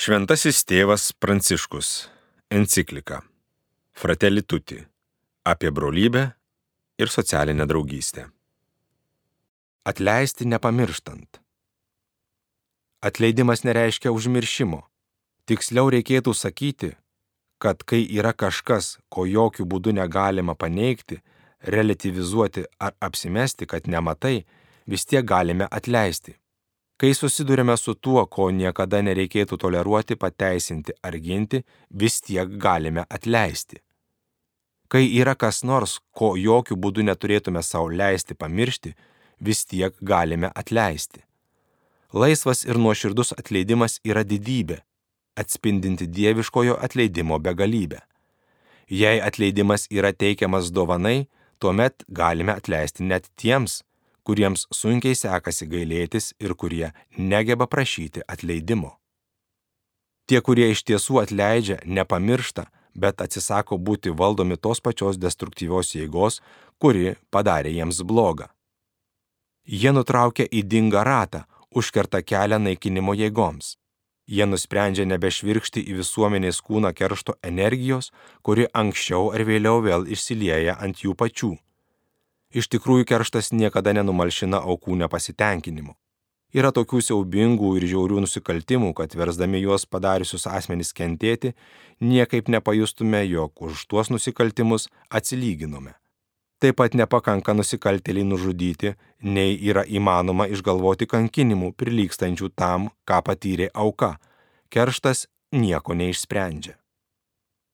Šventasis tėvas Pranciškus. Enciklika. Fratelli Tutti. Apie brolybę ir socialinę draugystę. Atleisti nepamirštant. Atleidimas nereiškia užmiršimo. Tiksliau reikėtų sakyti, kad kai yra kažkas, ko jokių būdų negalima paneigti, relativizuoti ar apsimesti, kad nematai, vis tiek galime atleisti. Kai susidurime su tuo, ko niekada nereikėtų toleruoti, pateisinti ar ginti, vis tiek galime atleisti. Kai yra kas nors, ko jokių būdų neturėtume savo leisti pamiršti, vis tiek galime atleisti. Laisvas ir nuoširdus atleidimas yra didybė, atspindinti dieviškojo atleidimo begalybę. Jei atleidimas yra teikiamas dovanai, tuomet galime atleisti net tiems, kuriems sunkiai sekasi gailėtis ir kurie negeba prašyti atleidimo. Tie, kurie iš tiesų atleidžia, nepamiršta, bet atsisako būti valdomi tos pačios destruktyvios jėgos, kuri padarė jiems blogą. Jie nutraukia įdingą ratą, užkerta kelią naikinimo jėgoms. Jie nusprendžia nebešvirkšti į visuomenės kūną keršto energijos, kuri anksčiau ar vėliau vėl išsilieja ant jų pačių. Iš tikrųjų kerštas niekada nenumalšina aukų nepasitenkinimo. Yra tokių siaubingų ir žiaurių nusikaltimų, kad versdami juos padariusius asmenys kentėti, niekaip nepajustume, jog už tuos nusikaltimus atsilyginome. Taip pat nepakanka nusikaltėliai nužudyti, nei yra įmanoma išgalvoti kankinimų prilykstančių tam, ką patyrė auka. Kerštas nieko neišsprendžia.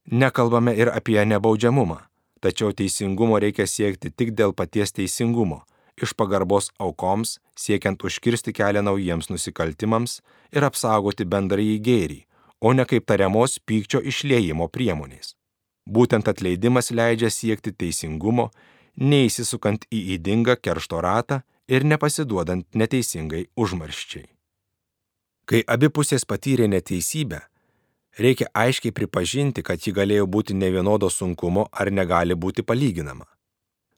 Nekalbame ir apie nebaudžiamumą. Tačiau teisingumo reikia siekti tik dėl paties teisingumo, iš pagarbos aukoms, siekiant užkirsti kelią naujiems nusikaltimams ir apsaugoti bendrąjį gėrį, o ne kaip tariamos pykčio išliejimo priemonės. Būtent atleidimas leidžia siekti teisingumo, neįsisukant į įdingą keršto ratą ir nepasiduodant neteisingai užmarščiai. Kai abi pusės patyrė neteisybę, reikia aiškiai pripažinti, kad ji galėjo būti nevienodo sunkumo ar negali būti palyginama.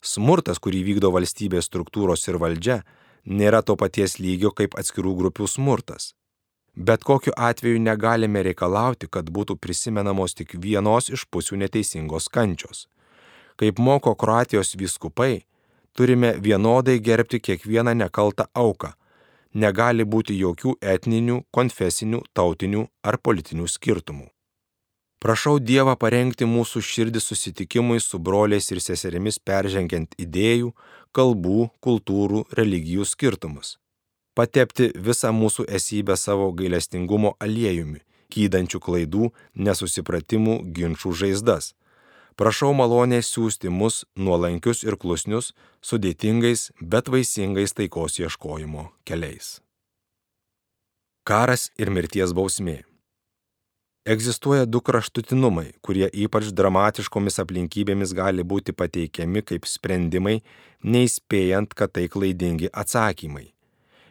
Smurtas, kurį vykdo valstybės struktūros ir valdžia, nėra to paties lygio kaip atskirų grupių smurtas. Bet kokiu atveju negalime reikalauti, kad būtų prisimenamos tik vienos iš pusių neteisingos kančios. Kaip moko Kroatijos vyskupai, turime vienodai gerbti kiekvieną nekaltą auką, negali būti jokių etninių, konfesinių, tautinių ar politinių skirtumų. Prašau Dievą parengti mūsų širdį susitikimui su broliais ir seserimis peržengiant idėjų, kalbų, kultūrų, religijų skirtumus. Patepti visą mūsų esybę savo gailestingumo aliejumi, gydančių klaidų, nesusipratimų, ginčių žaizdas Prašau malonės siūsti mus nuolankius ir klusnius, sudėtingais, bet vaisingais taikos ieškojimo keliais. Karas ir mirties bausmė. Egzistuoja du kraštutinumai, kurie ypač dramatiškomis aplinkybėmis gali būti pateikiami kaip sprendimai, neįspėjant, kad tai klaidingi atsakymai.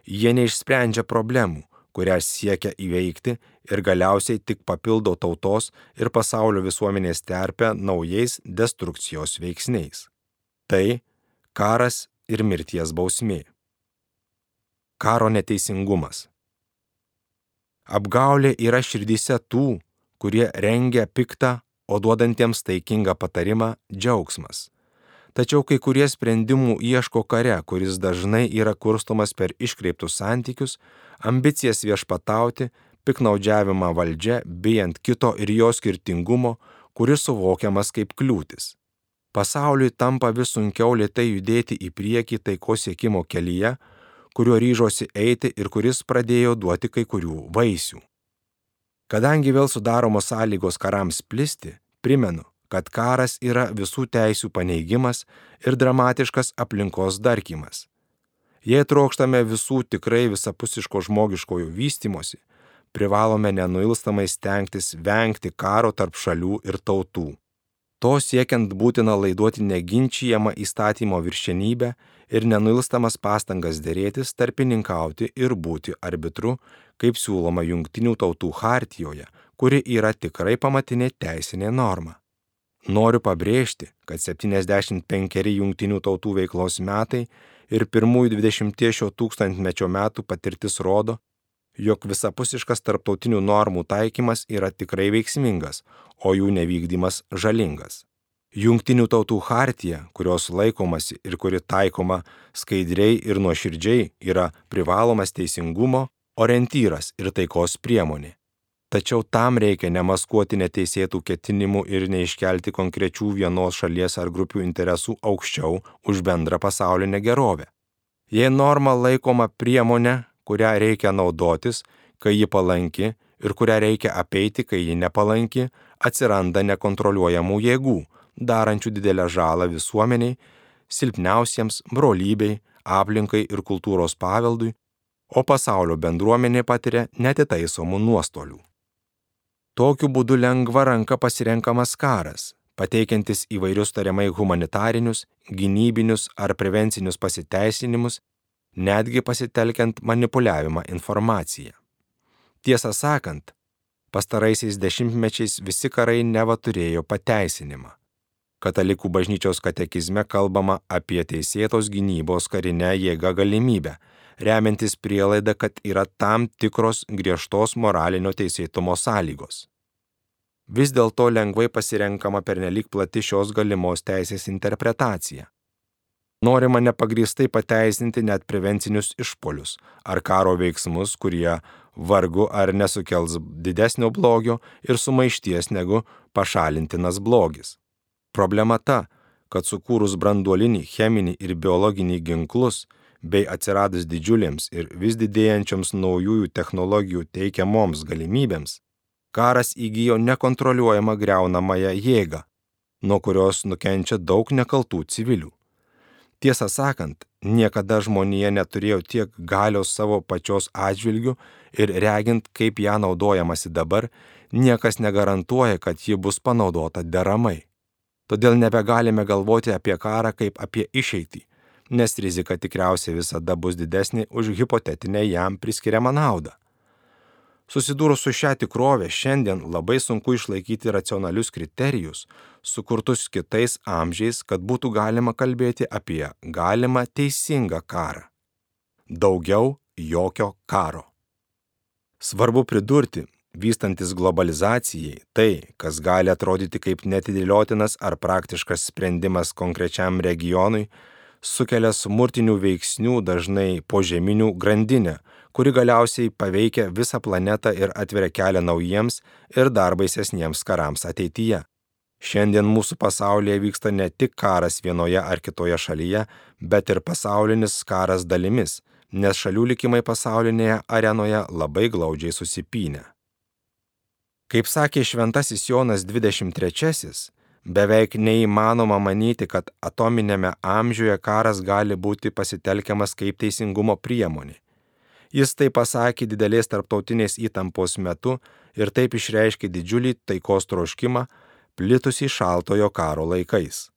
Jie neišsprendžia problemų, kurią siekia įveikti ir galiausiai tik papildo tautos ir pasaulio visuomenės terpę naujais destrukcijos veiksniais. Tai karas ir mirties bausmė. Karo neteisingumas. Apgaulė yra širdyse tų, kurie rengia piktą, o duodantiems taikingą patarimą džiaugsmas. Tačiau kai kurie sprendimų ieško kare, kuris dažnai yra kurstomas per iškreiptus santykius, ambicijas viešpatauti, piknaudžiavimą valdžia, bijant kito ir jo skirtingumo, kuris suvokiamas kaip kliūtis. Pasauliui tampa vis sunkiau lietai judėti į priekį taikos siekimo kelyje, kuriuo ryžosi eiti ir kuris pradėjo duoti kai kurių vaisių. Kadangi vėl sudaromos sąlygos karams plisti, primenu, kad karas yra visų teisių paneigimas ir dramatiškas aplinkos darkimas. Jei trokštame visų tikrai visapusiško žmogiškojo vystimosi, privalome nenuilstamai stengtis vengti karo tarp šalių ir tautų. To siekiant būtina laiduoti neginčiamą įstatymo viršenybę ir nenuilstamas pastangas dėrėtis, tarpininkauti ir būti arbitru, kaip siūloma Junktinių tautų hartijoje, kuri yra tikrai pamatinė teisinė norma. Noriu pabrėžti, kad 75 Junktinių tautų veiklos metai ir pirmųjų 20 šio tūkstantmečio metų patirtis rodo, jog visapusiškas tarptautinių normų taikymas yra tikrai veiksmingas, o jų nevykdymas žalingas. Jungtinių tautų hartija, kurios laikomasi ir kuri taikoma skaidriai ir nuoširdžiai, yra privalomas teisingumo, orientyras ir taikos priemonė. Tačiau tam reikia nemaskuoti neteisėtų ketinimų ir neiškelti konkrečių vienos šalies ar grupių interesų aukščiau už bendrą pasaulinę gerovę. Jei norma laikoma priemonė, kurią reikia naudotis, kai ji palanki ir kurią reikia apeiti, kai ji nepalanki, atsiranda nekontroliuojamų jėgų, darančių didelę žalą visuomeniai, silpniausiems, brolybei, aplinkai ir kultūros paveldui, o pasaulio bendruomenė patiria netitaisomų nuostolių. Tokiu būdu lengva ranka pasirenkamas karas, pateikiantis įvairius tariamai humanitarinius, gynybinius ar prevencinius pasiteisinimus, netgi pasitelkiant manipuliavimą informaciją. Tiesą sakant, pastaraisiais dešimtmečiais visi karai neva turėjo pateisinimą. Katalikų bažnyčios katekizme kalbama apie teisėtos gynybos karinę jėgą galimybę, remiantis prielaida, kad yra tam tikros griežtos moralinio teisėtumo sąlygos. Vis dėlto lengvai pasirenkama pernelyg plati šios galimos teisės interpretacija. Norima nepagristai pateisinti net prevencinius išpolius ar karo veiksmus, kurie vargu ar nesukels didesnio blogio ir sumaišties negu pašalintinas blogis. Problema ta, kad sukūrus branduolinį, cheminį ir biologinį ginklus, bei atsiradus didžiulėms ir vis didėjančioms naujųjų technologijų teikiamoms galimybėms, karas įgyjo nekontroliuojamą greunamąją jėgą, nuo kurios nukenčia daug nekaltų civilių. Tiesą sakant, niekada žmonija neturėjo tiek galios savo pačios atžvilgių ir regint, kaip ją naudojamasi dabar, niekas negarantuoja, kad ji bus panaudota deramai. Todėl nebegalime galvoti apie karą kaip apie išeitį, nes rizika tikriausiai visada bus didesnė už hipotetinę jam priskiriamą naudą. Susidūrus su šią tikrovę šiandien labai sunku išlaikyti racionalius kriterijus, sukurtus kitais amžiais, kad būtų galima kalbėti apie galimą teisingą karą. Daugiau jokio karo. Svarbu pridurti, vystantis globalizacijai, tai, kas gali atrodyti kaip netidėliotinas ar praktiškas sprendimas konkrečiam regionui, sukelia smurtinių veiksnių dažnai požeminių grandinę, kuri galiausiai paveikia visą planetą ir atveria kelią naujiems ir dar baisesniems karams ateityje. Šiandien mūsų pasaulyje vyksta ne tik karas vienoje ar kitoje šalyje, bet ir pasaulinis karas dalimis, nes šalių likimai pasaulinėje arenoje labai glaudžiai susipynę. Kaip sakė šventasis Jonas 23, beveik neįmanoma manyti, kad atominėme amžiuje karas gali būti pasitelkiamas kaip teisingumo priemonė. Jis tai pasakė didelės tarptautinės įtampos metu ir taip išreiškė didžiulį taikos troškimą, plitusį šaltojo karo laikais.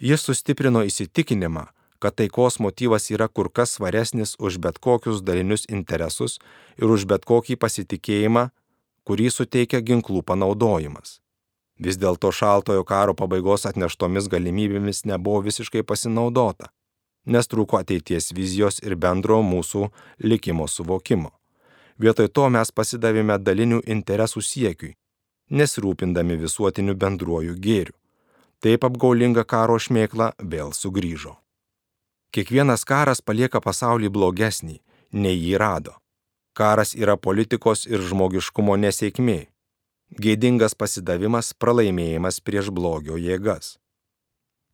Jis sustiprino įsitikinimą, kad taikos motyvas yra kur kas svaresnis už bet kokius dalinius interesus ir už bet kokį pasitikėjimą, kurį suteikia ginklų panaudojimas. Vis dėlto šaltojo karo pabaigos atneštomis galimybėmis nebuvo visiškai pasinaudota, nes trūko ateities vizijos ir bendro mūsų likimo suvokimo. Vietoj to mes pasidavėme dalinių interesų siekiui, nesirūpindami visuotiniu bendruoju gėriu. Taip apgaulinga karo šmėkla vėl sugrįžo. Kiekvienas karas palieka pasaulį blogesnį, nei jį rado. Karas yra politikos ir žmogiškumo nesėkmė, gėdingas pasidavimas, pralaimėjimas prieš blogio jėgas.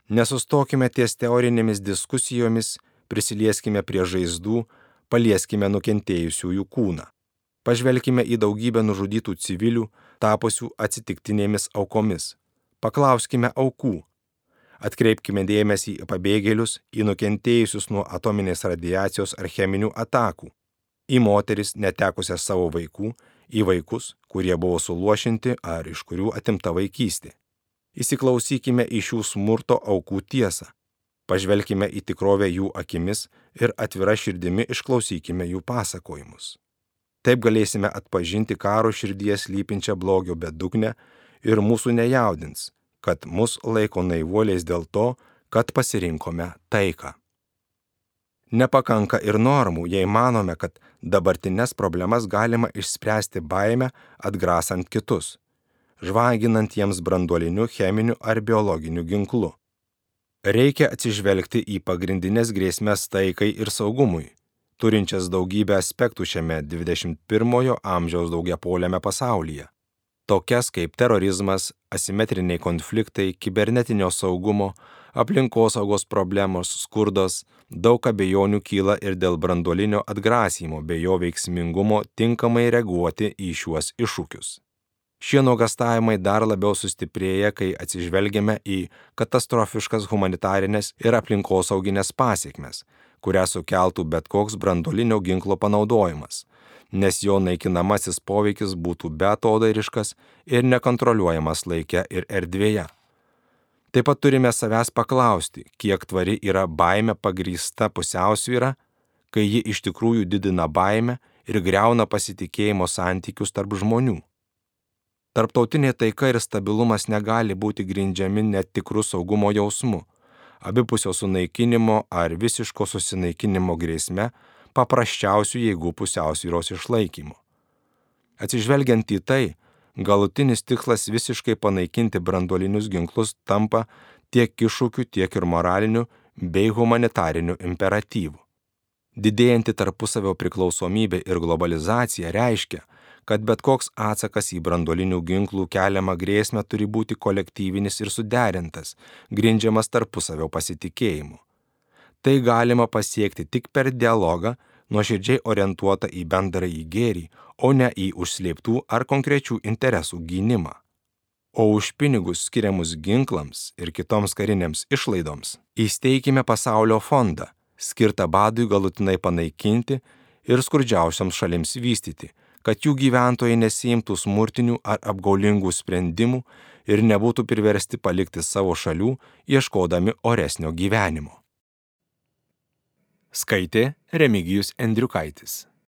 Nesustokime ties teorinėmis diskusijomis, prisilieskime prie žaizdų, palieskime nukentėjusiųjų kūną. Pažvelkime į daugybę nužudytų civilių, tapusių atsitiktinėmis aukomis. Paklauskime aukų. Atkreipkime dėmesį į pabėgėlius, į nukentėjusius nuo atominės radiacijos ar cheminių atakų, į moteris netekusias savo vaikų į vaikus, kurie buvo suluošinti ar iš kurių atimta vaikystė. Įsiklausykime į šių smurto aukų tiesą. Pažvelkime į tikrovę jų akimis ir atvira širdimi išklausykime jų pasakojimus. Taip galėsime atpažinti karo širdies lypinčią blogio bedugnę ir mūsų nejaudins, kad mus laiko naivuoliais dėl to, kad pasirinkome taiką. Nepakanka ir normų, jei manome, kad dabartinės problemas galima išspręsti baime atgrasant kitus, žvaginant jiems branduoliniu, cheminiu ar biologiniu ginklu. Reikia atsižvelgti į pagrindinės grėsmės taikai ir saugumui, turinčias daugybę aspektų šiame 21-ojo amžiaus daugiapoliame pasaulyje. Tokias kaip terorizmas, asimetriniai konfliktai, kibernetinio saugumo, aplinkosaugos problemos, skurdas, daug abejonių kyla ir dėl branduolinio atgrasymo bei jo veiksmingumo tinkamai reaguoti į šiuos iššūkius. Šie nuogastavimai dar labiau sustiprėja, kai atsižvelgiame į katastrofiškas humanitarinės ir aplinkosauginės pasiekmes, kurią sukeltų bet koks brandolinio ginklo panaudojimas, nes jo naikinamasis poveikis būtų betodairiškas ir nekontroliuojamas laike ir erdvėje. Taip pat turime savęs paklausti, kiek tvari yra baime pagrįsta pusiausvyra, kai ji iš tikrųjų didina baimę ir greuna pasitikėjimo santykius tarp žmonių. Tarptautinė taika ir stabilumas negali būti grindžiami netikrų saugumo jausmu, abipusio sunaikinimo ar visiško susinaikinimo grėsme, paprasčiausių jėgų pusiausvyros išlaikymu. Atsižvelgiant į tai, galutinis tikslas visiškai panaikinti branduolinius ginklus tampa tiek iššūkių, tiek ir moralinių bei humanitarinių imperatyvų. Didėjanti tarpusavio priklausomybė ir globalizacija reiškia, kad bet koks atsakas į branduolinių ginklų keliamą grėsmę turi būti kolektyvinis ir suderintas, grindžiamas tarpusavio pasitikėjimu. Tai galima pasiekti tik per dialogą, nuoširdžiai orientuota į bendrąjį gėrį, o ne į užslėptų ar konkrečių interesų gynimą. O už pinigus skiriamus ginklams ir kitoms karinėms išlaidoms įsteigime pasaulio fondą, skirtą badui galutinai panaikinti ir skurdžiausiams šalims vystyti, kad jų gyventojai nesimtų smurtinių ar apgaulingų sprendimų ir nebūtų priversti palikti savo šalių, ieškodami oresnio gyvenimo. Skaitė Remigijus Endriukaitis.